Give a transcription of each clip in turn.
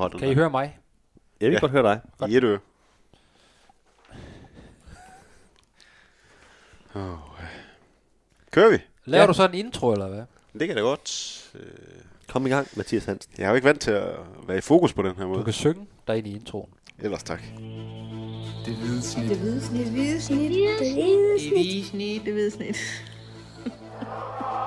Hold Kan I høre mig? Jeg vil Ja. godt høre dig. I et øre. Oh. Kører vi? Laver Ja. du så en intro, eller hvad? Det kan da godt. Øh, Kom i gang, Mathias Hansen. Jeg er jo ikke vant til at være i fokus på den her Du måde. kan synge dig ind i introen. Ellers tak. Det hvide snit. Det hvide snit. Det hvide snit. Det hvide snit. Det hvide snit. Vores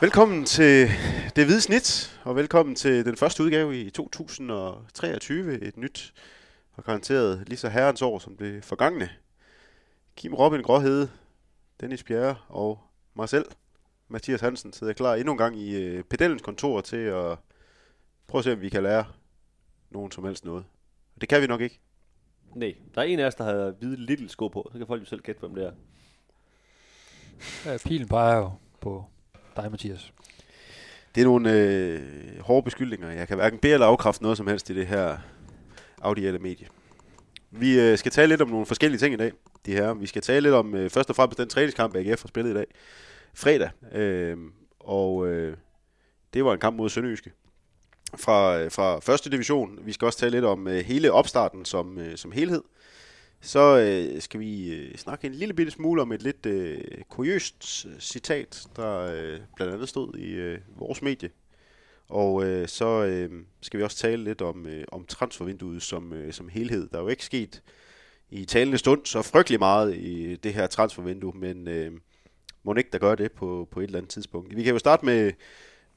Velkommen til Det Hvide Snit, og velkommen til den første udgave i 2023. Et nyt og garanteret lige så herrens år som det forgangne. Kim Robin Gråhede, Dennis Bjerre og mig selv, Mathias Hansen, sidder klar endnu en gang i øh, pedellens kontor til at prøve at se, om vi kan lære nogen som helst noget. Og det kan vi nok ikke. Nej, der er en af os, der har hvide little sko på. Så kan folk jo selv gætte, hvem det er. Ja, pilen peger jo på dig, Mathias. Det er nogle øh, hårde beskyldninger. Jeg kan hverken bede eller afkræfte noget som helst i det her audielle medie. Vi øh, skal tale lidt om nogle forskellige ting i dag, de her. Vi skal tale lidt om øh, først og fremmest den træningskamp, AGF har spillet i dag. Fredag. Øh, og øh, det var en kamp mod Sønderjyske fra, øh, fra første division. Vi skal også tale lidt om øh, hele opstarten som, øh, som helhed. Så øh, skal vi øh, snakke en lille bitte smule om et lidt øh, kuriøst øh, citat, der øh, blandt andet stod i øh, vores medie. Og øh, så øh, skal vi også tale lidt om, øh, om transfervinduet som, øh, som helhed. Der er jo ikke sket i talende stund så frygtelig meget i det her transfervindue, men øh, må ikke der gør det på, på et eller andet tidspunkt. Vi kan jo starte med,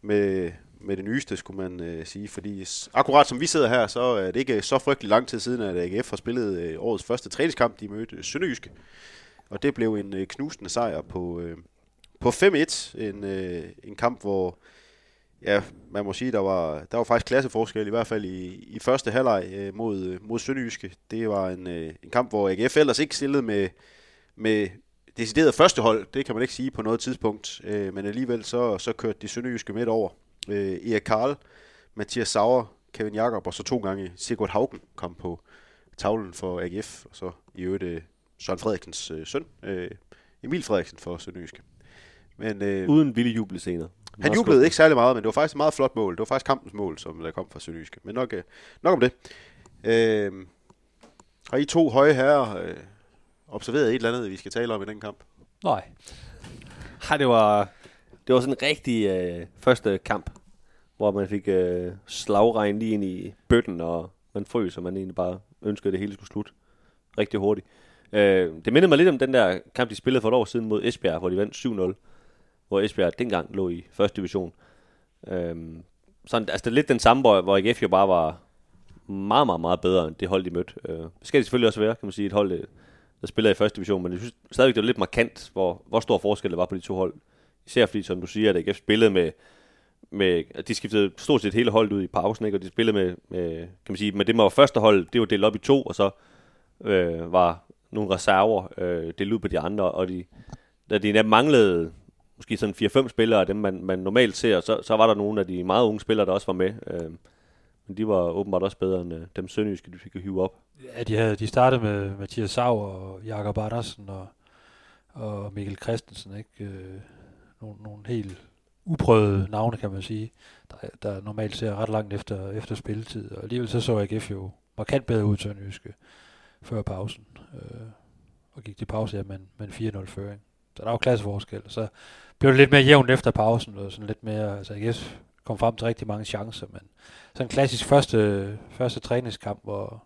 med, med det nyeste, skulle man øh, sige, fordi akkurat som vi sidder her, så er det ikke øh, så frygtelig lang tid siden, at AGF har spillet øh, årets første træningskamp. De mødte øh, Sønderjyske, og det blev en øh, knusende sejr på, øh, på 5-1. En, øh, en kamp, hvor ja, man må sige, der var, der var faktisk klasseforskel, i hvert fald i, i første halvleg øh, mod, øh, mod Sønderjyske. Det var en, øh, en kamp, hvor AGF ellers ikke stillede med, med decideret første hold, det kan man ikke sige på noget tidspunkt, øh, men alligevel så, så kørte de Sønderjyske midt over. Øh, Erik Karl, Mathias Sauer, Kevin Jakob og så to gange Sigurd Haugen kom på tavlen for AGF, og så i øvrigt øh, Søren Frederiksens øh, søn, øh, Emil Frederiksen for Sønderjyske. Men øh, Uden vilde jubelscener. han jublede ikke særlig meget, men det var faktisk et meget flot mål. Det var faktisk kampens mål, som der kom fra Sønderjyske. Men nok, øh, nok om det. Øh, har I to høje herrer øh, observeret et eller andet, vi skal tale om i den kamp? Nej. Ej, det var, det var sådan en rigtig øh, første kamp, hvor man fik øh, slagregn lige ind i bøtten, og man frøs, og man egentlig bare ønskede, at det hele skulle slutte rigtig hurtigt. Øh, det mindede mig lidt om den der kamp, de spillede for et år siden mod Esbjerg, hvor de vandt 7-0, hvor Esbjerg dengang lå i første division. Øh, sådan, altså det er lidt den samme, hvor, hvor AGF jo bare var meget, meget, meget bedre end det hold, de mødte. Øh, det skal det selvfølgelig også være, kan man sige, et hold, der spiller i første division, men jeg synes stadigvæk, det var lidt markant, hvor, hvor stor forskel der var på de to hold. Især fordi, som du siger, at AGF spillede med, med de skiftede stort set hele holdet ud i pausen, ikke? og de spillede med, med, kan man sige, med det var første hold, det var delt op i to, og så øh, var nogle reserver øh, delt ud på de andre, og de, da de manglede måske sådan 4-5 spillere af dem, man, man normalt ser, så, så var der nogle af de meget unge spillere, der også var med. Øh, men de var åbenbart også bedre end øh, dem sønderjyske, de fik hive op. Ja, de, havde, de startede med Mathias Sauer og Jakob Andersen og, og Mikkel Christensen, ikke? Øh, nogle, nogle helt uprøvede navne, kan man sige, der, der normalt ser ret langt efter, efter spilletid. Og alligevel så så AGF jo markant bedre ud til Sønderjyske før pausen. Øh, og gik til pause ja, med, en- 4-0 føring. Så der var jo klasseforskel. Så blev det lidt mere jævnt efter pausen, og sådan lidt mere, altså AGF kom frem til rigtig mange chancer, men sådan en klassisk første, første træningskamp, hvor,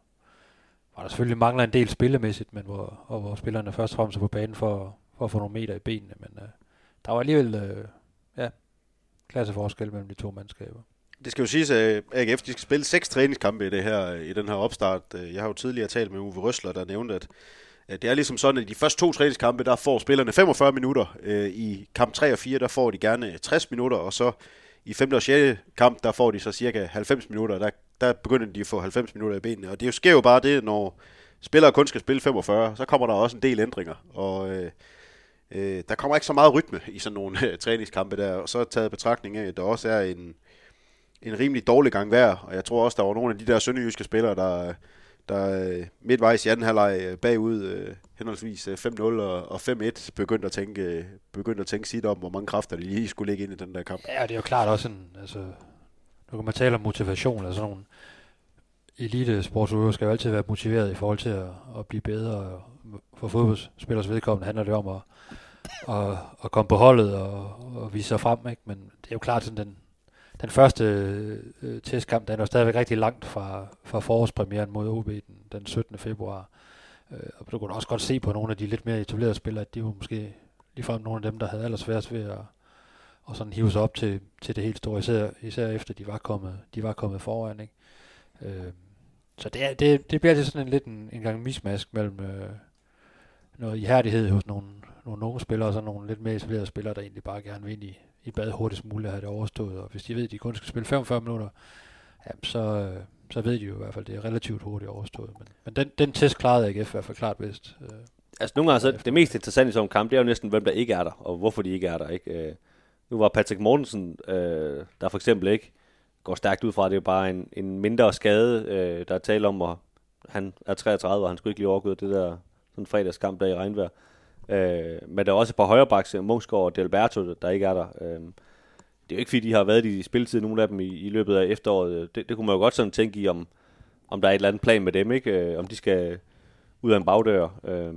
hvor der selvfølgelig mangler en del spillemæssigt, men hvor, og hvor spillerne først og fremmest er på banen for, for at få nogle meter i benene. Men øh, der var alligevel øh, ja, klasseforskel mellem de to mandskaber. Det skal jo siges, at AGF de skal spille seks træningskampe i, det her, i den her opstart. Øh, jeg har jo tidligere talt med Uwe Røsler, der nævnte, at, det er ligesom sådan, at de første to træningskampe, der får spillerne 45 minutter. Øh, I kamp 3 og 4, der får de gerne 60 minutter, og så i 5. og 6. kamp, der får de så cirka 90 minutter. Der, der begynder de at få 90 minutter i benene. Og det sker jo bare det, når spillere kun skal spille 45, så kommer der også en del ændringer. Og øh, øh, der kommer ikke så meget rytme i sådan nogle øh, træningskampe der. Og så taget betragtning af, at der også er en, en rimelig dårlig gang vejr, og jeg tror også, der var nogle af de der sønderjyske spillere, der, der øh, midtvejs i anden halvleg øh, bagud øh, henholdsvis øh, 5-0 og, og 5-1 begyndte at tænke øh, begyndte at tænke sit om, hvor mange kræfter de lige skulle lægge ind i den der kamp. Ja, det er jo klart også en, altså, nu kan man tale om motivation, altså nogle elite sportsudøvere skal jo altid være motiveret i forhold til at, at blive bedre. Og for fodboldspillers vedkommende handler det om at, at, at komme på holdet og, og vise sig frem, ikke? men det er jo klart sådan den, den første øh, testkamp, den er jo stadigvæk rigtig langt fra, fra forårspremieren mod OB den, den 17. februar. Øh, og du kunne også godt se på nogle af de lidt mere etablerede spillere, at de var måske ligefrem nogle af dem, der havde allersværest ved at, og sådan hive sig op til, til det helt store, især, især efter de var kommet, de var kommet foran. Ikke? Øh, så det, er, det, det bliver altid sådan en lidt en, en gang mismask mellem øh, noget ihærdighed hos nogle, nogle unge spillere, og så nogle lidt mere etablerede spillere, der egentlig bare gerne vil ind i, i bad hurtigst muligt at have det overstået. Og hvis de ved, at de kun skal spille 45 minutter, jamen så, øh, så ved de jo i hvert fald, at det er relativt hurtigt overstået. Men, men den, den test klarede AGF i hvert fald klart bedst. Øh, Altså nogle gange, så det mest interessante i sådan en kamp, det er jo næsten, hvem der ikke er der, og hvorfor de ikke er der. Ikke? Øh, nu var Patrick Mortensen, øh, der for eksempel ikke går stærkt ud fra, det er bare en, en mindre skade, øh, der er tale om, og han er 33, og han skulle ikke lige overgået det der sådan fredagskamp der i regnvejr. Øh, men der er også et par højrebaks, øh, Mungsgaard og Delberto, der ikke er der. Øh, det er jo ikke fordi, de har været i spilletid, nogle af dem i, i løbet af efteråret. Øh, det, det kunne man jo godt sådan tænke i, om, om der er et eller andet plan med dem, ikke? Øh, om de skal ud af en bagdør. Øh,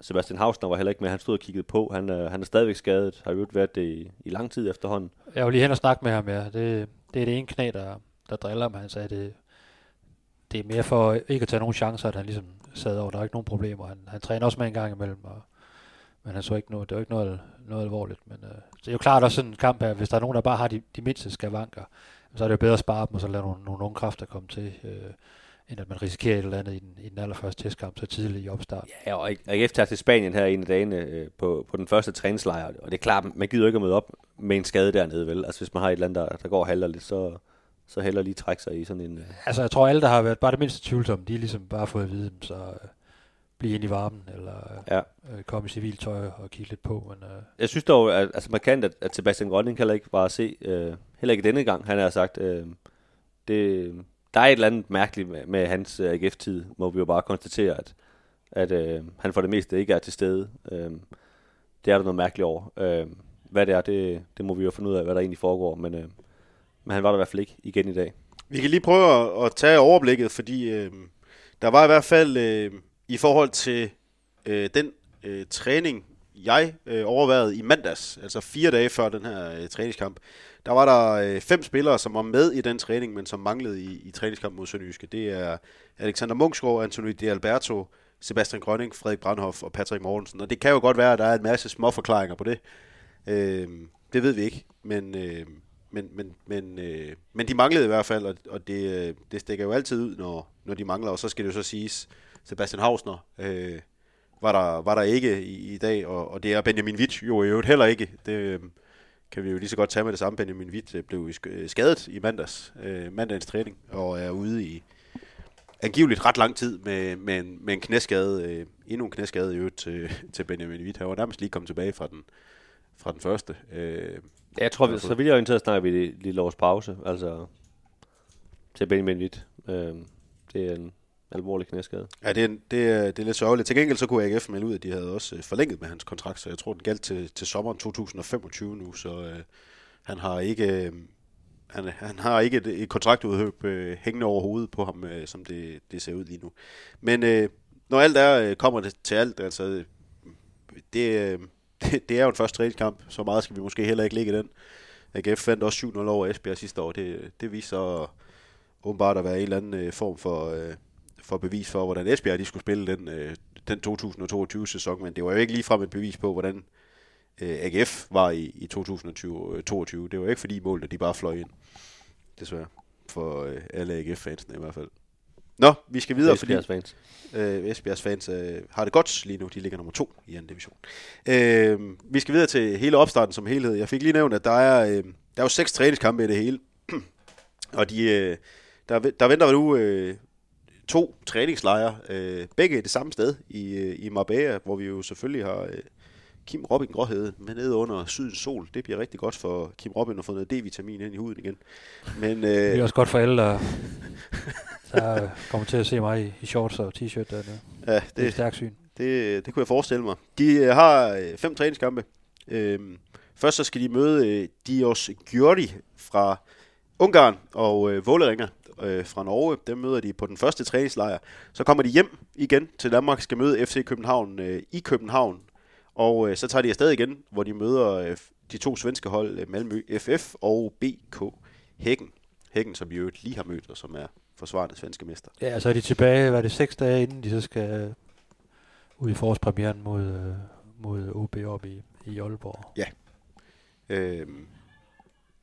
Sebastian Hausner var heller ikke med, han stod og kiggede på. Han, øh, han er stadigvæk skadet, har jo været det i, i lang tid efterhånden. Jeg var lige hen og snakke med ham, ja. Det, det er det ene knæ, der, der driller ham. Han sagde, det, det er mere for ikke at tage nogen chancer, at han ligesom sad over. Der er ikke nogen problemer. Han, han træner også med en gang imellem, og, men han så ikke noget, det var ikke noget, noget alvorligt. Men øh, det er jo klart også sådan en kamp her, hvis der er nogen, der bare har de, de mindste skavanker, så er det jo bedre at spare dem, og så lade nogle, nogle unge kræfter komme til, øh, end at man risikerer et eller andet i den, i den allerførste testkamp så tidligt i opstart. Ja, og AGF tager til Spanien her en af dagene øh, på, på den første træningslejr, og det er klart, man gider ikke at møde op med en skade dernede, vel? Altså hvis man har et eller andet, der, der går halvdærligt, så, så heller lige trække sig i sådan en... Øh. Altså jeg tror alle, der har været bare det mindste tvivlsomme, de er ligesom bare fået at vide, så øh, blive ind i varmen, eller Ja. øh, komme i civiltøj og kigge lidt på. Men, øh, Jeg synes dog, at, altså markant, at, at Sebastian Grønning heller ikke bare se, øh, heller ikke denne gang, han har sagt, øh, det, der er et eller andet mærkeligt med, med hans øh, AGF-tid, må vi jo bare konstatere, at, at øh, han for det meste ikke er til stede. Øh, det er der noget mærkeligt over. Øh, hvad det er, det, det må vi jo finde ud af, hvad der egentlig foregår, men, øh, men han var der i hvert fald ikke igen i dag. Vi kan lige prøve at, at tage overblikket, fordi øh, der var i hvert fald øh, i forhold til øh, den øh, træning, jeg øh, overvejede i mandags, altså fire dage før den her øh, træningskamp, der var der øh, fem spillere, som var med i den træning, men som manglede i, i træningskampen mod Sønderjyske. Det er Alexander Munchsgaard, Anthony De Alberto, Sebastian Grønning, Frederik Brandhoff og Patrick Mortensen. Og det kan jo godt være, at der er en masse små forklaringer på det. Øh, det ved vi ikke, men, øh, men, men, men, øh, men de manglede i hvert fald, og, og det, øh, det stikker jo altid ud, når, når de mangler. Og så skal det jo så siges, Sebastian Hausner øh, var, der, var der ikke i, i dag, og, og det er Benjamin Witt jo i øvrigt heller ikke. Det øh, kan vi jo lige så godt tage med det samme. Benjamin Witt øh, blev øh, skadet i mandags, øh, mandagens træning, og er ude i angiveligt ret lang tid med, med, en, med en knæskade, øh, endnu en knæskade i øvrigt til, til Benjamin Witt. Han var nærmest lige kommet tilbage fra den, fra den første. Øh, Ja, jeg tror, vi, så vidt jeg er orienteret, snakker vi det lille års pause, altså til Benjamin Witt. Øh, det er en alvorlig knæskade. Ja, det er, det, er, det er lidt sørgeligt. Til gengæld så kunne AGF melde ud, at de havde også øh, forlænget med hans kontrakt, så jeg tror, den galt til, til sommeren 2025 nu, så øh, han har ikke... Øh, han, han har ikke et, et kontraktudhøb øh, hængende over hovedet på ham, øh, som det, det ser ud lige nu. Men øh, når alt er, øh, kommer det til alt, altså, det, øh, det, det er jo en første træningskamp, så meget skal vi måske heller ikke ligge i den. AGF fandt også 7-0 over Esbjerg sidste år. Det, det viser åbenbart at være en eller anden øh, form for, øh, for bevis for, hvordan Esbjerg de skulle spille den, øh, den 2022-sæson, men det var jo ikke ligefrem et bevis på, hvordan AGF var i, i 2022. Det var jo ikke fordi målene de bare fløj ind, desværre, for alle AGF-fansene i hvert fald. Nå, vi skal videre, fordi Esbjergs fans. øh, Esbjergs fans øh, har det godt lige nu. De ligger nummer to i anden division. Øh, vi skal videre til hele opstarten som helhed. Jeg fik lige nævnt, at der er, øh, der er jo seks træningskampe i det hele. og de, øh, der, der venter nu øh, to træningslejre. Øh, begge det samme sted i, øh, i Marbella, hvor vi jo selvfølgelig har øh, Kim Robin Gråhede med nede under sydens sol. Det bliver rigtig godt for Kim Robin at få noget D-vitamin ind i huden igen. Men Det er øh, også godt for alle, der, der kommer til at se mig i, i shorts og t-shirt dernede. ja, Det er et det, stærkt syn. det, det kunne jeg forestille mig. De øh, har øh, fem træningskampe. Øhm, først så skal de møde øh, Dios Gjordi fra Ungarn og øh, Vålerenga øh, fra Norge. Dem møder de på den første træningslejr. Så kommer de hjem igen til Danmark, skal møde FC København øh, i København. Og øh, så tager de afsted igen, hvor de møder øh, de to svenske hold, øh, Malmø FF og BK Hækken. Hækken, som vi jo lige har mødt, og som er forsvarende svenske mester. Ja, så er de tilbage, hvad er det, seks dage inden de så skal ud i forårspremieren mod, øh, mod OB op i, i Aalborg. Øh,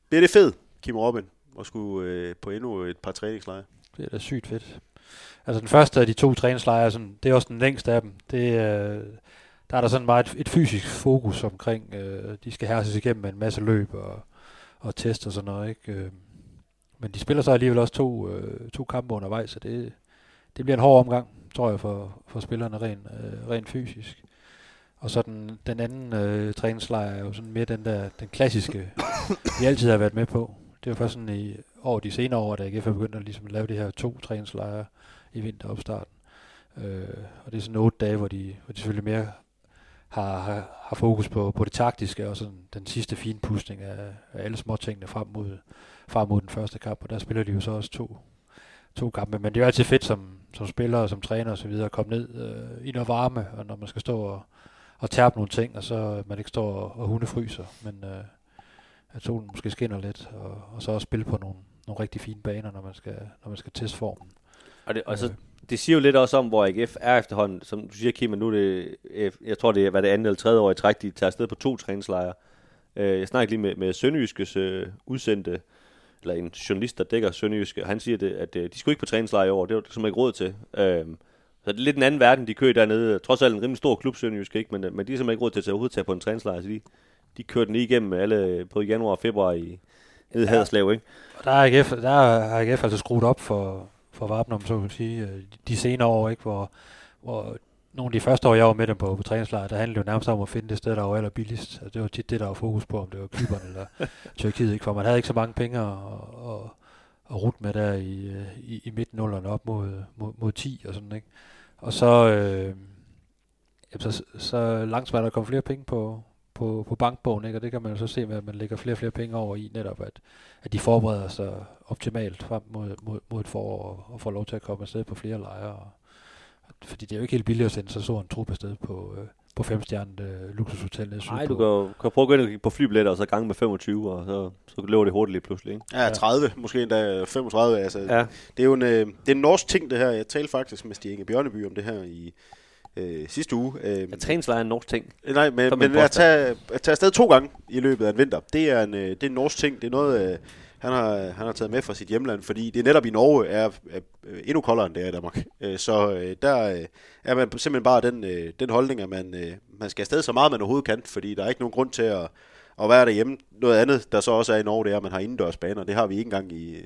bliver det fedt, Kim Robin, at skulle øh, på endnu et par træningslejre? Det er da sygt fedt. Altså den første af de to træningslejre, sådan, det er også den længste af dem. Det, øh, der er der sådan meget et, et fysisk fokus omkring, øh, de skal herses igennem med en masse løb og, og test og sådan noget. Ikke? Øh, men de spiller så alligevel også to, øh, to kampe undervejs, så det, det bliver en hård omgang, tror jeg, for, for spillerne rent, øh, rent fysisk. Og så den, den anden øh, træningslejr er jo sådan mere den der, den klassiske, vi altid har været med på. Det var først sådan i over de senere år, da AGF er begyndt at ligesom lave de her to træningslejre i vinteropstarten. Øh, og det er sådan otte dage, hvor de, hvor de selvfølgelig mere har, har, har fokus på, på det taktiske og sådan den sidste finpustning af, af alle småtingene frem mod, frem mod den første kamp. Og der spiller de jo så også to, to kampe. Men det er jo altid fedt som, som spiller og som træner og så videre at komme ned øh, i noget varme, og når man skal stå og, og tærpe nogle ting, og så man ikke står og, og hundefryser, men øh, at solen måske skinner lidt, og, og så også spille på nogle, nogle rigtig fine baner, når man skal, når man skal teste formen. Og, det, og så, Øh. Det siger jo lidt også om, hvor AGF er efterhånden. Som du siger, Kim, nu er det, jeg tror det er, hvad det andet eller tredje år i træk, de tager afsted på to træningslejre. Øh, Jeg snakkede lige med, med Sønderjyskes øh, udsendte, eller en journalist, der dækker Sønderjyske, han siger, det, at øh, de skulle ikke på træningslejre i år. Det var der simpelthen ikke råd til. Øh, så det er lidt en anden verden, de kører dernede. Trods alt en rimelig stor klub, Sønderjyske, ikke? Men, men de er simpelthen ikke råd til at tage overhovedet tage på en træningslejr. Så de, de kørte den lige igennem alle, både januar og februar i nede i Ja. Haderslev, ikke? Og der har AGF, der har AGF altså skruet op for, for Varpen, om så kan man sige, øh, de senere år, ikke, hvor, hvor nogle af de første år, jeg var med dem på, på træningslejr, der handlede jo nærmest om at finde det sted, der var allerbilligst. Altså, det var tit det, der var fokus på, om det var Kypern eller Tyrkiet, ikke? for man havde ikke så mange penge at, at, at rute med der i, øh, i, i midten op mod, mod, mod 10 og sådan, ikke? Og så, øh, jamen, så, så langsomt er der kommet flere penge på, på, på bankbogen, ikke? og det kan man jo så se med, at man lægger flere og flere penge over i, netop at, at de forbereder sig optimalt frem mod, mod, mod et forår og, og får lov til at komme afsted på flere lejre. Og, fordi det er jo ikke helt billigt at sende så stor en trup afsted på, øh, på femstjernet øh, luksushotel nede Nej, du kan, kan prøve at gå ind og kigge på flybilletter, og så gange med 25, og så, så løber det hurtigt lige pludselig, ikke? Ja, 30, måske endda 35. Altså, Ja. Det er jo en, øh, det er en norsk ting, det her. Jeg talte faktisk med Stig Inge Bjørneby om det her i øh, sidste uge. Øh, Ja, træningslejr er en norsk ting. Nej, For men, men at tage, at tage afsted to gange i løbet af en vinter, det er en, øh, det er en norsk ting. Det er noget, øh, han har, han har taget med fra sit hjemland, fordi det netop i Norge er, er øh, endnu koldere end det er i Danmark. Øh, Så øh, der øh, er man simpelthen bare den, øh, den holdning, at man, øh, man skal afsted så meget, man overhovedet kan, fordi der er ikke nogen grund til at, at være derhjemme. Noget andet, der så også er i Norge, det er, at man har indendørs baner. Det har vi ikke engang i,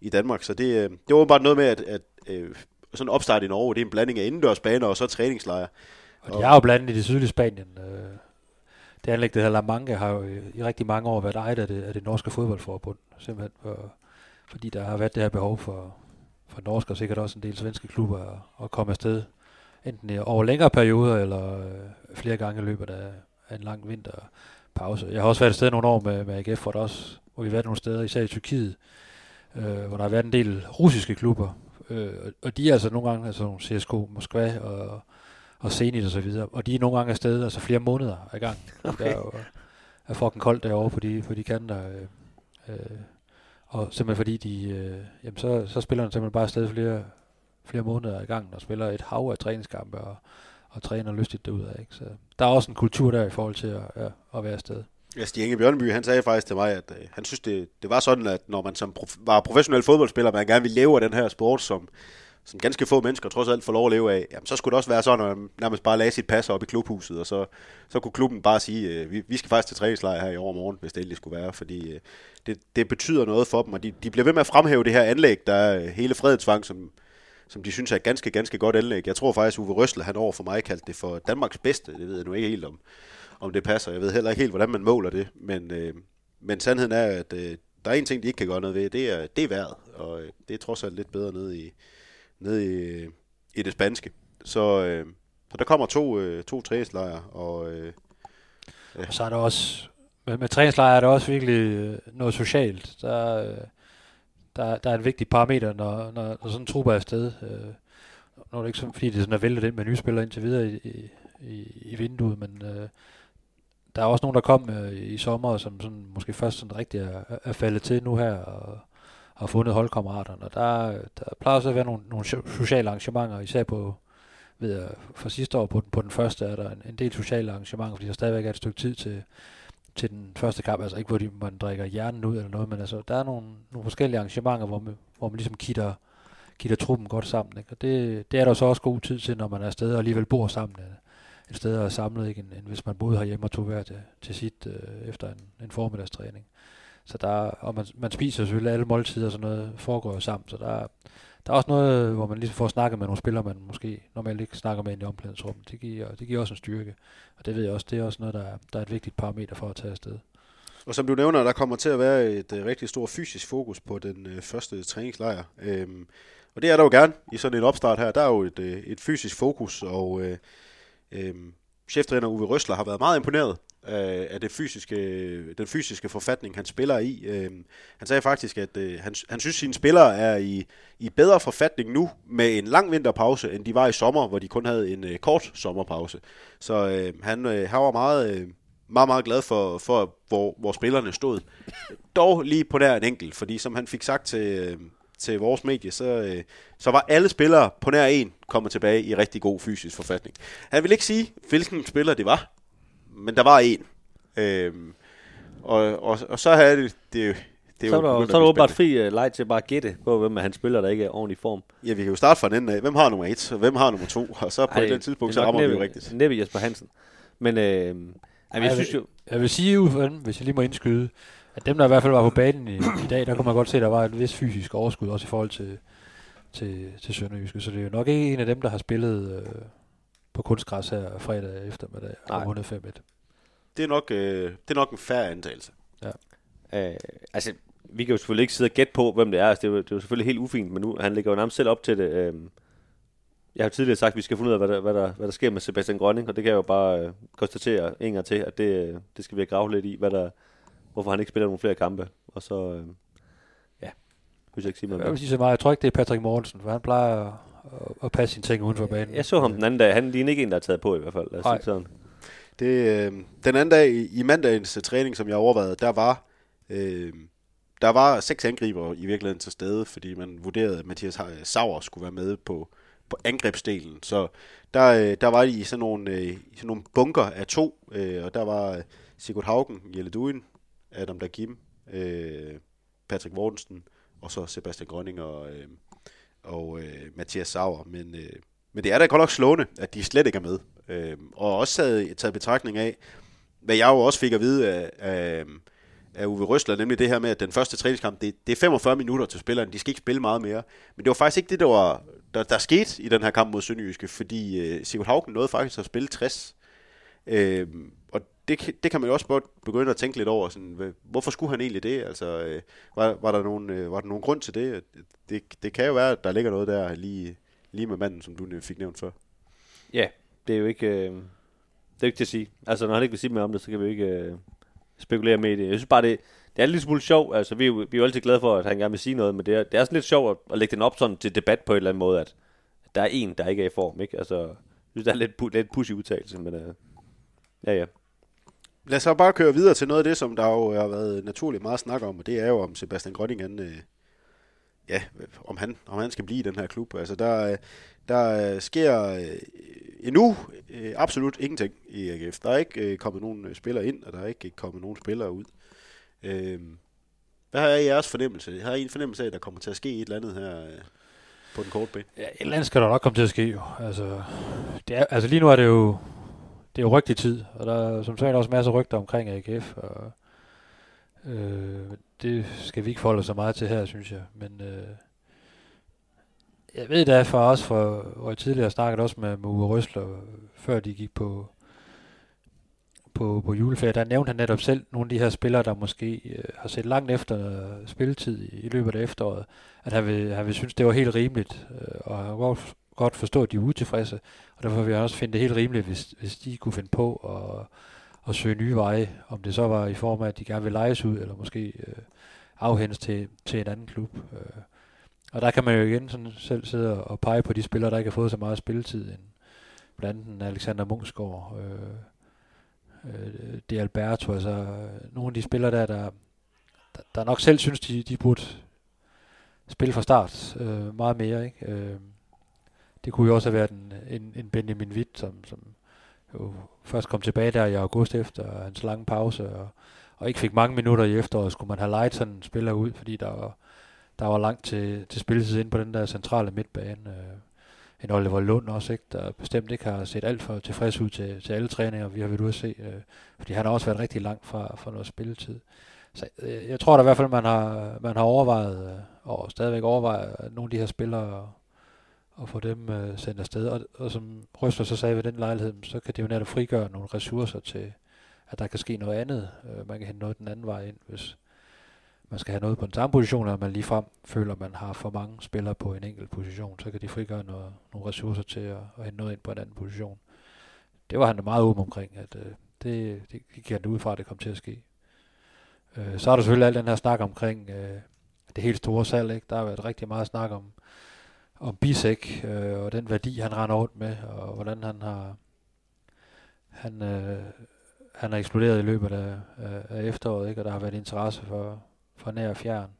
i Danmark. Så det, øh, det var bare noget med, at, at øh, sådan en opstart i Norge, det er en blanding af indendørs baner og så træningslejre. Og de er jo blandt andet i det sydlige Spanien. Øh, det anlæg, der hedder La Manga, har jo i, rigtig mange år været ejet af det, af det norske fodboldforbund. Simpelthen for, fordi der har været det her behov for, for norske og sikkert også en del svenske klubber at, at komme afsted. Enten over længere perioder, eller øh, flere gange i løbet af, af en lang vinterpause. Jeg har også været afsted sted nogle år med, med AGF, hvor, der også, hvor vi har været nogle steder, især i Tyrkiet, øh, hvor der har været en del russiske klubber. Øh, og- de er altså nogle gange, altså CSKO Moskva og og Zenit og så videre. Og de er nogle gange afsted, altså flere måneder ad gang. Okay. Der er jo er fucking koldt derovre på de, på de kanter. Øh, øh, og simpelthen fordi de, øh, jamen så, så spiller de simpelthen bare afsted flere, flere måneder ad gangen og spiller et hav af træningskampe og, og træner lystigt derudad. Ikke? Så der er også en kultur der i forhold til at, ja, at være afsted. Ja, Stig Inge Bjørnby, han sagde faktisk til mig, at øh, han synes, det, det var sådan, at når man som prof- var professionel fodboldspiller, man gerne ville leve af den her sport, som, som ganske få mennesker trods alt får lov at leve af, jamen, så skulle det også være sådan, at man nærmest bare lagde sit pas op i klubhuset, og så, så kunne klubben bare sige, øh, vi, vi skal faktisk til træningslejr her i overmorgen, hvis det endelig skulle være, fordi øh, det, det betyder noget for dem, og de, de bliver ved med at fremhæve det her anlæg, der er øh, hele fredetvang, som, som de synes er et ganske, ganske godt anlæg. Jeg tror faktisk, Uwe Røsler, han over for mig kaldte det for Danmarks bedste, det ved jeg nu ikke helt om, om det passer. Jeg ved heller ikke helt, hvordan man måler det, men, øh, men sandheden er, at øh, der er en ting, de ikke kan gøre noget ved, det er, det er vejret, og øh, det er trods alt lidt bedre nede i, nede i, øh, i det spanske. Så, øh, så der kommer to, øh, to træningslejre, og øh, Og så er der også, med, med træningslejre er der også virkelig øh, noget socialt. Der, øh, der, der er en vigtig parameter, når, når, når sådan en truppe er afsted. Øh, nu er det ikke sådan, fordi det er sådan er væltet ind med nye spillere indtil videre i, i, i, i vinduet, men øh, der er også nogen, der kom øh, i sommer, som sådan, måske først sådan rigtig er, er faldet til nu her, og har fundet holdkammeraterne. Og der, der plejer også at være nogle, nogle sociale arrangementer, især på, ved jeg, for sidste år på den, på den første er der en, en del sociale arrangementer, fordi der stadigvæk er et stykke tid til, til den første kamp, altså ikke hvor de, man drikker hjernen ud eller noget, men altså der er nogle, nogle forskellige arrangementer, hvor man, hvor man ligesom kitter, kitter truppen godt sammen, ikke? og det, det er der så også god tid til, når man er afsted og alligevel bor sammen Ikke? Et sted og samlet, ikke? End, end hvis man boede herhjemme og tog hver til, til sit øh, efter en, en formiddagstræning. Så der, og man, man spiser selvfølgelig alle måltider og sådan noget, foregår jo sammen, så der, der er også noget, hvor man ligesom får snakket med nogle spillere, man måske normalt ikke snakker med ind i omklædningsrummet. Det giver, det giver også en styrke, og det ved jeg også, det er også noget, der er, der er et vigtigt parameter for at tage afsted. Og som du nævner, der kommer til at være et øh, rigtig stort fysisk fokus på den øh, første træningslejr. Øhm, og det er der jo gerne i sådan en opstart her. Der er jo et, øh, et fysisk fokus, og øh, øh, cheftræner Uwe Røsler har været meget imponeret øh, af det fysiske, den fysiske forfatning, han spiller i. Øh, han sagde faktisk, at øh, han, han synes, at sine spillere er i, i bedre forfatning nu med en lang vinterpause, end de var i sommer, hvor de kun havde en øh, kort sommerpause. Så øh, han, øh, han var meget... Øh, meget, meget glad for, for hvor, hvor spillerne stod. Dog lige på nær en enkelt, fordi som han fik sagt til, øh, til vores medie, så, øh, så var alle spillere på nær en kommet tilbage i rigtig god fysisk forfatning. Han vil ikke sige, hvilken spiller det var, men der var en. Øhm, og, og, og så havde det, det, det så er jo der, så er der åbenbart fri uh, leg til bare at gætte på, hvem af hans spillere, der ikke er ordentlig form. Ja, vi kan jo starte fra den ende af. Hvem har nummer et, og hvem har nummer to? Og så på Ej, Ej, den tidspunkt, så er rammer vi jo rigtigt. Næppe Jesper Hansen. Men øh, ej, jeg Ej, synes jo, Jeg vil sige, den, hvis jeg lige må indskyde, at dem, der i hvert fald var på banen i, i dag, der kunne man godt se, at der var et vis fysisk overskud, også i forhold til, til, til Sønderjyske. Så det er jo nok ikke en af dem, der har spillet øh, på kunstgræs her fredag eftermiddag og vundet 5-1. Det er nok, øh, det er nok en færre antagelse. øh, altså, vi kan jo selvfølgelig ikke sidde og gætte på, hvem det er. Altså, det, er jo, det er jo selvfølgelig helt ufint, men nu, han ligger jo nærmest selv op til det. Øh, jeg har tidligere sagt, at vi skal finde ud af, hvad der, hvad der, hvad der sker med Sebastian Grønning, og det kan jeg jo bare øh, konstatere en gang til, at det, øh, det skal vi have gravet lidt i, hvad der, hvorfor han ikke spiller nogle flere kampe. Og så, øh, ja, hvis jeg ikke sige noget Jeg vil sige så meget, jeg tror ikke, det er Patrick Mortensen, for han plejer at, at, passe sine ting uden for banen. Jeg så ham den anden dag. Han ligner ikke en, der er taget på i hvert fald. Lad os sige sådan. Det, øh, den anden dag i, i mandagens øh, træning, som jeg overvejede, der var, øh, der var seks angriber i virkeligheden til stede, fordi man vurderede, at Mathias Sauer skulle være med på, på angrebsdelen. Så der, øh, der var de i sådan nogle, øh, i sådan nogle bunker af to, og der var Sigurd Haugen, Jelle Duin, Adam Dagim, øh, Patrick Mortensen, og så Sebastian Grønning og, øh, og øh, Mathias Sauer. Men, øh, men det er da godt nok slående, at de slet ikke er med. Øh, og også taget, taget betragtning af, hvad jeg jo også fik at vide af, af, af Uwe Røsler, nemlig det her med, at den første træningskamp, det, det er 45 minutter til spilleren, de skal ikke spille meget mere. Men det var faktisk ikke det, der, var, der, der skete i den her kamp mod Sønderjyske, fordi øh, Sigurd Haugen nåede faktisk at spille 60. Øh, det, det kan man jo også godt begynde at tænke lidt over. Sådan, hvorfor skulle han egentlig det? Altså, øh, var, var, der nogen, øh, var der nogen grund til det? det? Det kan jo være, at der ligger noget der lige, lige med manden, som du fik nævnt før. Ja, det er jo ikke, øh, det er ikke til at sige. Altså, når han ikke vil sige mere om det, så kan vi jo ikke øh, spekulere med i det. Jeg synes bare, det, det er en lille smule sjovt. Altså, vi er, jo, vi er jo altid glade for, at han gerne vil sige noget, men det er, det er sådan lidt sjovt at, at lægge den op sådan til debat på en eller anden måde, at der er en, der ikke er i form, ikke? Altså, jeg synes, det er lidt, lidt pushy udtalelse, men øh, ja, ja. Lad os så bare køre videre til noget af det, som der jo har været naturligt meget snak om, og det er jo om Sebastian Grønningen, han, øh, ja, om han, om han skal blive i den her klub. Altså, der, øh, der øh, sker øh, endnu øh, absolut ingenting i AGF. Der er ikke øh, kommet nogen øh, spillere ind, og der er ikke kommet nogen spillere ud. Øh, hvad er jeres fornemmelse? Har I en fornemmelse af, at der kommer til at ske et eller andet her øh, på den korte bane? Ja, et eller andet skal der nok komme til at ske jo. Altså, det er, altså lige nu er det jo, det er jo rigtig tid, og der er som sagt også masser af rygter omkring AGF, og øh, det skal vi ikke forholde så meget til her, synes jeg. Men øh, jeg ved da for os, for, hvor jeg tidligere snakkede også med, med Uwe Røsler, før de gik på, på, på juleferie, der nævnte han netop selv nogle af de her spillere, der måske øh, har set langt efter øh, spilletid i, i løbet af efteråret, at han vil, han vil synes, det var helt rimeligt, øh, og han kunne godt forstå, at de er utilfredse, og derfor vil jeg også finde det helt rimeligt, hvis, hvis de kunne finde på at, at søge nye veje, om det så var i form af, at de gerne vil lejes ud, eller måske øh, afhændes til, til en anden klub. Øh. Og der kan man jo igen sådan selv sidde og pege på de spillere, der ikke har fået så meget spilletid, end blandt andet Alexander Munchsgaard, øh, øh, det Alberto, altså øh, nogle af de spillere der, der, der, der nok selv synes, de, de burde spille fra start øh, meget mere. Ikke? Øh, det kunne jo også have været en, en, en Benjamin Witt, som, som jo først kom tilbage der i august efter hans lange pause, og, og ikke fik mange minutter i efteråret, skulle man have lejet sådan en spiller ud, fordi der var, der var langt til, til spilletid ind på den der centrale midtbane. Øh, en Oliver Lund også, ikke, der bestemt ikke har set alt for tilfreds ud til, til alle træninger, vi har været ude at se, øh, fordi han har også været rigtig langt fra, fra noget spilletid. Så øh, jeg tror da i hvert fald, man har, man har overvejet, øh, og stadigvæk overvejet, nogle af de her spillere, og få dem øh, sendt afsted. Og, og som Røsler så sagde ved den lejlighed, så kan det jo netop frigøre nogle ressourcer til, at der kan ske noget andet. Øh, man kan hente noget den anden vej ind, hvis, man skal have noget på en samme position, og man ligefrem føler, at man har for mange spillere på en enkelt position, så kan de frigøre noget, nogle ressourcer til at, at hente noget ind på en anden position. Det var han da meget åben omkring, at øh, det, det gik han ud fra, at det kom til at ske. Øh, så er der selvfølgelig al den her snak omkring øh, det helt store salg. Ikke? Der har været rigtig meget snak om, om Bisek øh, og den værdi, han render rundt med, og hvordan han har han, øh, han er eksploderet i løbet af, af, af efteråret, ikke? og der har været interesse for, for nær og fjern.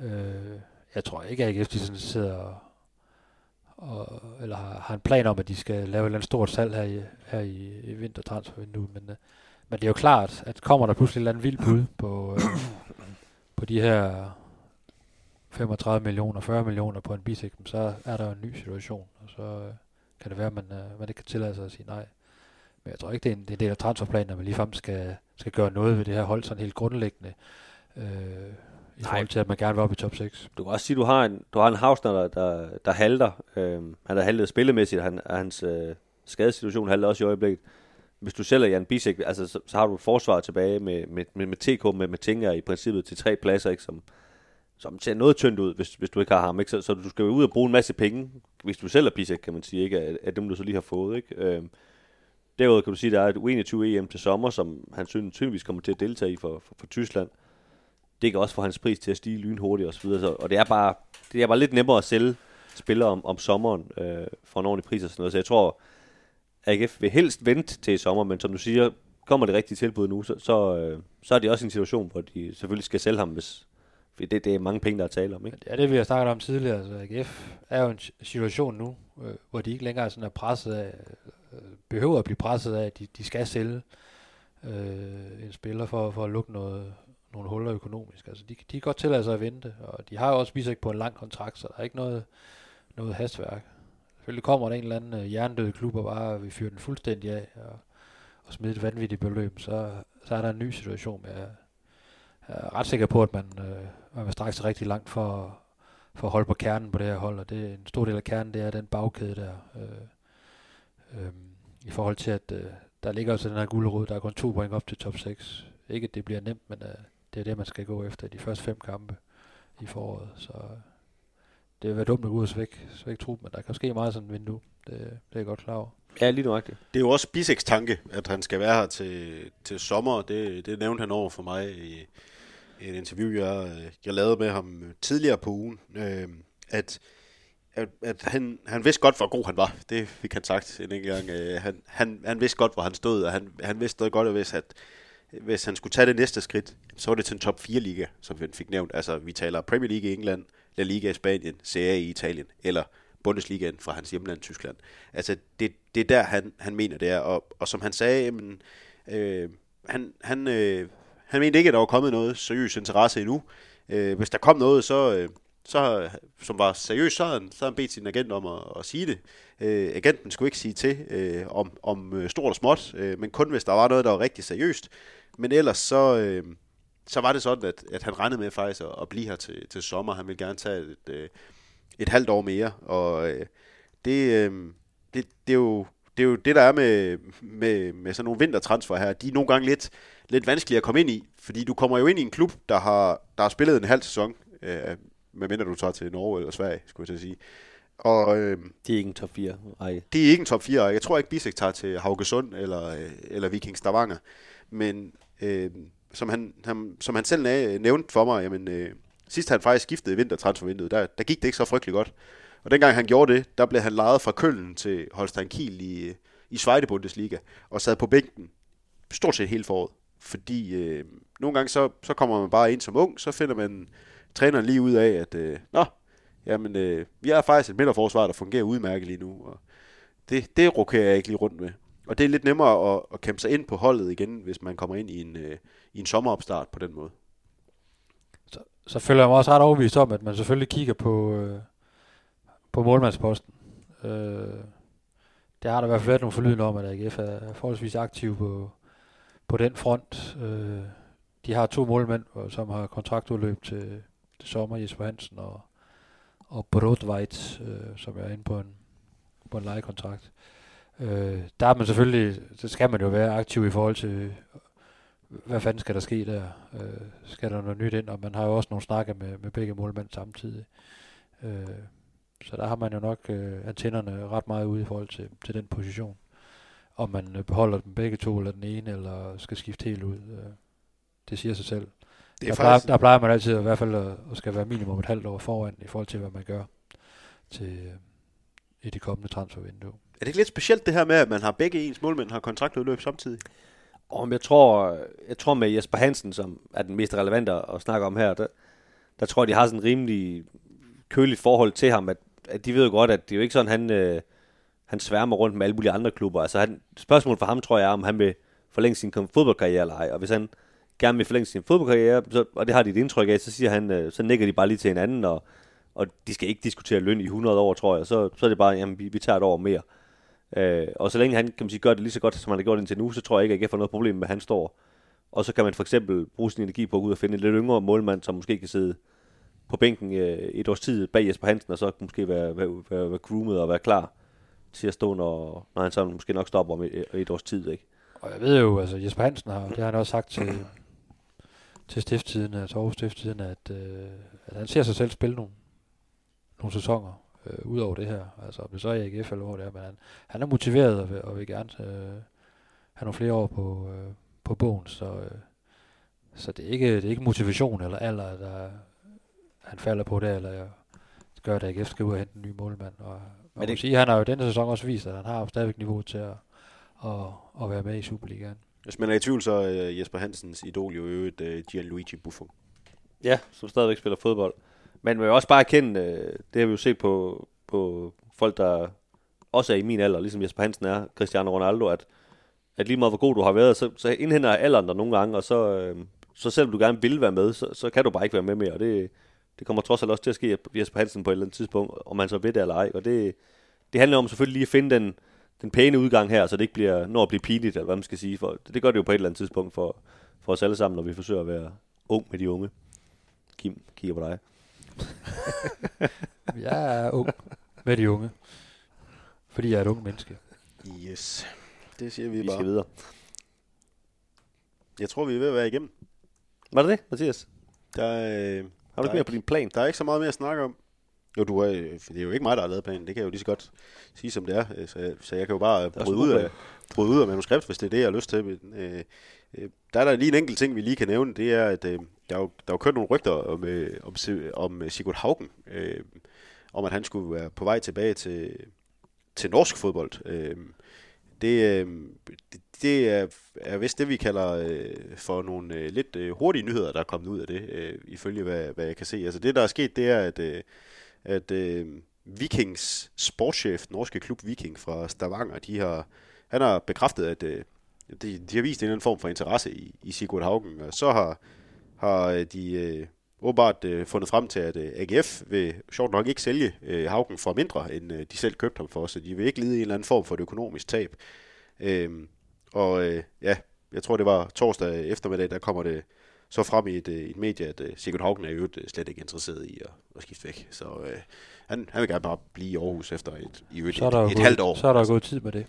Øh, jeg tror ikke, at AGF de sådan sidder og, og, eller har, har en plan om, at de skal lave et eller andet stort salg her i, her i, i vintertransfervinduet, men, øh, men det er jo klart, at kommer der pludselig et eller andet vildt bud på, øh, på de her 35 millioner, 40 millioner på en bisek, så er der en ny situation, og så øh, kan det være, at man, øh, man ikke kan tillade sig at sige nej. Men jeg tror ikke, det er en, det er en del af transferplanen, at man ligefrem skal, skal gøre noget ved det her hold sådan helt grundlæggende øh, i Nej. forhold til, at man gerne vil op i top 6. Du kan også sige, at du har en, du har en Hausner, der, der, der halter. Øh, han har haltet spillemæssigt, han, hans øh, skadesituation halter også i øjeblikket. Hvis du sælger Jan Bisek, altså, så, så har du et forsvar tilbage med, med, med, med TK, med, med Tinger i princippet til tre pladser, ikke, som, som ser noget tyndt ud, hvis, hvis du ikke har ham. Ikke? Så, så du skal jo ud og bruge en masse penge, hvis du sælger Pisek, kan man sige, ikke? Af, af dem, du så lige har fået. Ikke? Øh, derudover kan du sige, at der er et U21 EM til sommer, som han tydeligvis kommer til at deltage i for, for, for Tyskland det kan også få hans pris til at stige lynhurtigt osv. Så, og det er bare, det er bare lidt nemmere at sælge spillere om, om sommeren øh, for en ordentlig pris og sådan noget. Så jeg tror, AGF vil helst vente til sommer, men som du siger, kommer det rigtige tilbud nu, så, så, øh, så er det også en situation, hvor de selvfølgelig skal sælge ham, hvis, det, det er mange penge, der er tale om. Ikke? Ja, det vi har snakket om tidligere. Altså, så AGF er jo en situation nu, øh, hvor de ikke længere er, sådan er presset af, øh, behøver at blive presset af, at de, de skal sælge øh, en spiller for, for at lukke noget, nogle huller økonomisk. Altså, de, de kan godt tillade sig at vente, og de har jo også vist på en lang kontrakt, så der er ikke noget, noget hastværk. Selvfølgelig kommer der en eller anden øh, jerndød klub, og bare vi fyrer den fuldstændig af, og, og smider et vanvittigt beløb, så, så er der en ny situation. med er ret sikker på, at man, uh, man vil strække sig rigtig langt for, for at holde på kernen på det her hold, og det er en stor del af kernen, det er den bagkæde der. Uh, uh, I forhold til, at uh, der ligger også den her guldrød, der er kun to point op til top 6. Ikke, at det bliver nemt, men uh, det er det, man skal gå efter de første fem kampe i foråret. Så det vil være dumt at gå ud og svække, svække truppen, men der kan ske meget sådan en vindue. Det, det er jeg godt klar over. Ja, lige nu Det er jo også Biseks tanke, at han skal være her til, til sommer. Det, det nævnte han over for mig i, i et interview, jeg, jeg lavede med ham øh, tidligere på ugen. Øh, at at, at han, han vidste godt, hvor god han var. Det fik han sagt en enkelt gang. Øh, han, han, han vidste godt, hvor han stod, og han, han vidste godt, at at hvis han skulle tage det næste skridt, så var det til en top 4 liga, som vi fik nævnt. Altså, vi taler Premier League i England, La Liga i Spanien, Serie i Italien, eller Bundesligaen fra hans hjemland Tyskland. Altså, det, det er der, han, han mener det er. Og, og som han sagde, jamen, øh, han, han, øh, han mente ikke, at der var kommet noget seriøs interesse endnu. Øh, hvis der kom noget, så, øh, så, som var seriøst, så havde han, så havde han bedt sin agent om at, at sige det. Øh, agenten skulle ikke sige til øh, om, om øh, stort og småt, øh, men kun hvis der var noget, der var rigtig seriøst. Men ellers så, øh, så var det sådan, at, at han regnede med faktisk at, at blive her til, til sommer. Han ville gerne tage et, øh, et halvt år mere, og øh, det, øh, det, det, er jo, det er jo det, der er med, med, med sådan nogle vintertransfer her. De er nogle gange lidt, lidt vanskelige at komme ind i, fordi du kommer jo ind i en klub, der har, der har spillet en halv sæson, øh, medmindre du tager til Norge eller Sverige, skulle jeg til at sige. Og øh, Det er ikke en top 4 række. det er ikke en top 4 Jeg tror ikke, Bisek tager til Haugesund eller, øh, eller Viking Stavanger. Men øh, som, han, han, som han selv næ- nævnte for mig, jamen, øh, sidst han faktisk skiftede i vintertransfervinduet, der, der gik det ikke så frygtelig godt. Og dengang han gjorde det, der blev han lejet fra Køln til Holstein Kiel i, i Zweite Bundesliga, og sad på bænken stort set hele foråret. Fordi øh, nogle gange så, så kommer man bare ind som ung, så finder man træneren lige ud af, at øh, nå, jamen, øh, vi har faktisk et midterforsvar, der fungerer udmærket lige nu, og det, det rokerer jeg ikke lige rundt med. Og det er lidt nemmere at, at kæmpe sig ind på holdet igen, hvis man kommer ind i en, øh, i en sommeropstart på den måde. Så, så føler jeg mig også ret overbevist om, at man selvfølgelig kigger på, øh, på målmandsposten. Øh, der har der i hvert fald været nogle forlydende om, at AGF er forholdsvis aktiv på, på den front. Øh, de har to målmænd, øh, som har kontraktudløb til, til sommer, Jesper Hansen og, og Brodveit, øh, som er inde på en, på en lejekontrakt. Øh, der er man selvfølgelig, så skal man jo være aktiv i forhold til, hvad fanden skal der ske der? Øh, skal der noget nyt ind? Og man har jo også nogle snakke med, med begge målmænd samtidig. Øh, så der har man jo nok øh, antennerne ret meget ude i forhold til, til den position. Om man øh, beholder dem begge to, eller den ene, eller skal skifte helt ud. Øh, det siger sig selv. Det Der plejer, der plejer man altid i hvert fald at, at skal være minimum et halvt år foran i forhold til, hvad man gør til, øh, i de kommende transfervindue. Er det ikke lidt specielt det her med, at man har begge ens målmænd har kontraktudløb samtidig? Og jeg tror, jeg tror med Jesper Hansen, som er den mest relevante at snakke om her, der, der tror jeg, de har sådan en rimelig køligt forhold til ham, at, at de ved jo godt, at det er jo ikke sådan, han, øh, han sværmer rundt med alle mulige andre klubber. Altså han, spørgsmålet for ham, tror jeg, er, om han vil forlænge sin fodboldkarriere eller ej. Og hvis han gerne vil forlænge sin fodboldkarriere, så, og det har de et indtryk af, så siger han, øh, så nikker de bare lige til hinanden, og, og de skal ikke diskutere løn i 100 år, tror jeg. Så, så er det bare, jamen, vi, vi tager et år mere. Øh, og så længe han kan man sige, gør det lige så godt, som han har gjort indtil nu, så tror jeg ikke, at jeg får noget problem med, at han står. Og så kan man for eksempel bruge sin energi på at gå ud og finde en lidt yngre målmand, som måske kan sidde på bænken øh, et års tid bag Jesper Hansen, og så måske være, være, være, være groomet og være klar til at stå, når, når han så måske nok stopper om et, et års tid. Ikke? Og jeg ved jo, altså Jesper Hansen har, det har han også sagt til, til stifttiden, altså Aarhus stifttiden, at, øh, at han ser sig selv spille nogle, nogle sæsoner øh, ud over det her. Altså om det så er i AGF eller hvor det er, men han, han er motiveret og vil, og vil gerne øh, have nogle flere år på, øh, på bogen, så, øh, så det, er ikke, det er ikke motivation eller alder, der han falder på det, eller gør, at AGF skal ud og hente en ny målmand. Og men det- sige, at han har jo denne sæson også vist, at han har jo stadigvæk niveau til at, at, at være med i Superligaen. Hvis man er i tvivl, så er øh, Jesper Hansens idol jo i øvrigt øh, Gianluigi Buffon. Ja, som stadigvæk spiller fodbold. Men man vil også bare erkende, øh, det har vi jo set på, på folk, der også er i min alder, ligesom Jesper Hansen er, Cristiano Ronaldo, at, at lige meget hvor god du har været, så, så indhenter alderen der nogle gange, og så, øh, så selvom du gerne vil være med, så, så kan du bare ikke være med mere, og det, det kommer trods alt også til at ske at Jesper Hansen på et eller andet tidspunkt, om han så ved det eller ej, og det, det handler om selvfølgelig lige at finde den, den pæne udgang her, så det ikke bliver, når at blive pinligt, eller hvad man skal sige, for det, gør det jo på et eller andet tidspunkt for, for os alle sammen, når vi forsøger at være ung med de unge. Kim kigger på dig. Jeg er ung med de unge, fordi jeg er et ung menneske. Yes. Det siger vi, Vi bare. skal videre. Jeg tror, vi er ved at være igennem. Var det det, Mathias? Der, er, øh, Har du ikke er mere på din plan? der er ikke så meget mere at snakke om. Jo, du er, øh, det er jo ikke mig, der har lavet planen. Det kan jeg jo lige så godt sige, som det er. Øh, Så, jeg- så jeg kan jo bare bryde ud, af, bryde ud af manuskript, hvis det er det, jeg har lyst til. Men, øh, øh, der er der lige en enkelt ting, vi lige kan nævne. Det er, at øh, der, er jo, der er jo kørt nogle rygter om, øh, om, om Sigurd Haugen. Øh, om at han skulle være på vej tilbage til, til norsk fodbold. Øh, det, øh, det, det er, er vist det, vi kalder øh, for nogle øh, lidt øh, hurtige nyheder, der er kommet ud af det, øh, ifølge hvad, hvad jeg kan se. Altså det, der er sket, det er, at, øh, at øh, Vikings sportschef, norske klub Viking fra Stavanger, de har, han har bekræftet, at øh, de, de har vist en eller anden form for interesse i, i Sigurd Haugen, og så har, har øh, de øh, åbenbart øh, fundet frem til, at øh, AGF vil sjovt nok ikke sælge øh, Haugen for mindre, end øh, de selv købte ham for, så de vil ikke lide en eller anden form for et økonomisk tab. Øh, og øh, ja, jeg tror det var torsdag eftermiddag, der kommer det så frem i et, øh, et medie, at øh, Sigurd Haugen er jo øh, slet ikke interesseret i at, at skifte væk. Så øh, han, han vil gerne bare blive i Aarhus efter et, i øvrigt Så et, et, gået, halvt år. så er der gået tid med det.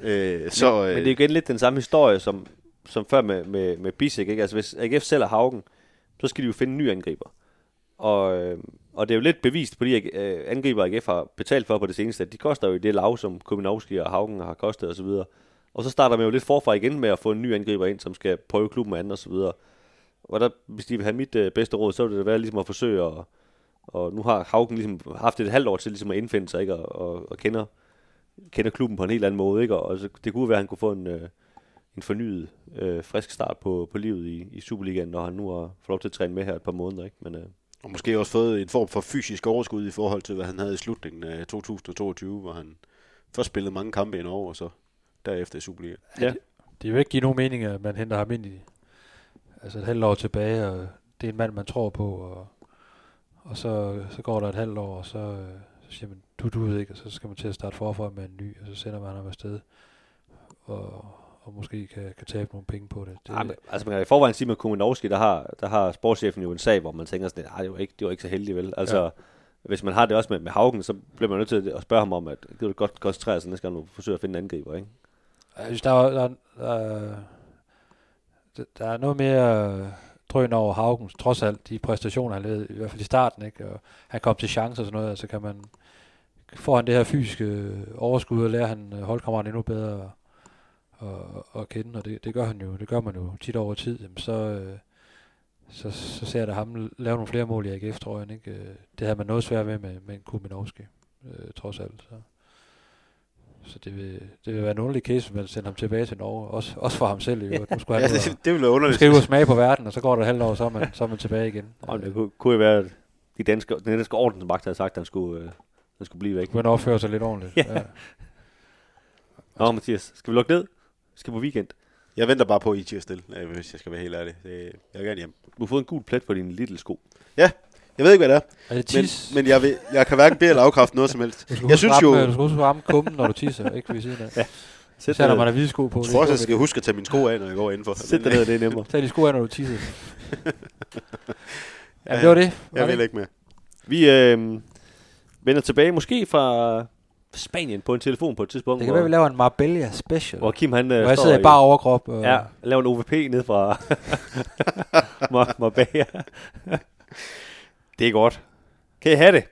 Øh, så, Så, øh, men, men det er igen lidt den samme historie, som, som før med, med, med Bisek. Ikke? Altså, hvis AGF sælger Haugen, så skal de jo finde en ny angriber. Og, og det er jo lidt bevist øh, angriber, AGF har betalt for på det seneste, at de koster jo det lav, som Kuminowski og Haugen har kostet osv. Og, så starter man jo lidt forfra igen med at få en ny angriber ind, som skal prøve klubben med anden og så videre. Og der, hvis de vil have mit øh, bedste råd, så vil det være ligesom at forsøge at, og nu har Haugen ligesom haft et halvt år til ligesom at indfinde sig, ikke? Og, og, og kender, kender klubben på en helt anden måde, ikke? Og så, det kunne være, at han kunne få en, øh, en fornyet, øh, frisk start på, på livet i, i Superligaen, når han nu har fået lov til at træne med her et par måneder, ikke? Men, øh, Og måske også fået en form for fysisk overskud i forhold til, hvad han havde i slutningen af 2022, hvor han først spillede mange kampe i Norge, og så derefter i Superliga. ja. Det vil ikke give nogen mening, at man henter ham ind i altså et halvt år tilbage, og det er en mand, man tror på, og, og så, så går der et halvt år, og så, øh, så siger man, du du ved ikke, og så skal man til at starte forfra med en ny, og så sender man ham afsted, og, og måske kan, kan tabe nogle penge på det. det Ej, men, altså man kan i forvejen sige med Kuminowski, der har, der har sportschefen jo en sag, hvor man tænker sådan, nej, det var ikke, det var ikke så heldigt, vel? Altså, ja. hvis man har det også med, med Haugen, så bliver man nødt til at spørge ham om, at det vil godt koncentrere sig, næste gang du forsøger at finde en angriber, ikke? Jeg synes, der, er- der, der, der, er noget mere øh, drøn over Haugens, trods alt de præstationer, han lavede, i hvert fald i starten, ikke? Og han kom til chancer og sådan noget, altså kan man, får han det her fysiske øh, overskud, og lærer han øh, holdkammeraten endnu bedre at, at, kende, og det, det gør han jo, det gør man jo tit over tid, jamen så, så, så ser jeg da ham lave nogle flere mål i AGF, tror jeg, ikke? Det havde man noget svært ved med, med en øh, trods alt, så. Så det vil, det vil være en underlig case, hvis man sender ham tilbage til Norge. Også, også for ham selv. i øvrigt. Nu skulle Ja, han ja, det, det ville være underligt. skrive og smage på verden, og så går der et halvt år, så er man, så er man tilbage igen. Og det kunne, kunne jo være, at de danske, den danske ordensmagt havde sagt, at han skulle, øh, han skulle blive væk. Kunne han opføre sig lidt ordentligt. Ja. Nå, Mathias, skal vi lukke ned? Vi skal på weekend. Jeg venter bare på, at I tiger stille, øh, hvis jeg skal være helt ærlig. Det, jeg vil gerne hjem. Du har fået en gul plet på din lille sko. Jeg ved ikke, hvad det er, Er det men, tis? men jeg, vil, jeg kan hverken bede eller afkræfte noget som helst. Jeg synes ramme, jo, Du skal huske at ramme kummen, når du tisser, ikke ved siden af. Ja. Sæt Især når man har hvide sko på. jeg det tror også, jeg skal huske at tage mine sko af, når jeg går indenfor. sæt dig ned, det er nemmere. Tag de sko af, når du tisser. Ja, det var det. Jeg Var det vil ikke? mere. Vi øh, vender tilbage måske fra Spanien på en telefon på et tidspunkt, Det kan hvor, være, vi laver en Marbella special. hvor Kim han Hvor øh, jeg står sidder i bare overkrop. Og, Ja, laver en OVP ned fra Mar- Marbella det er godt. Kan I have det?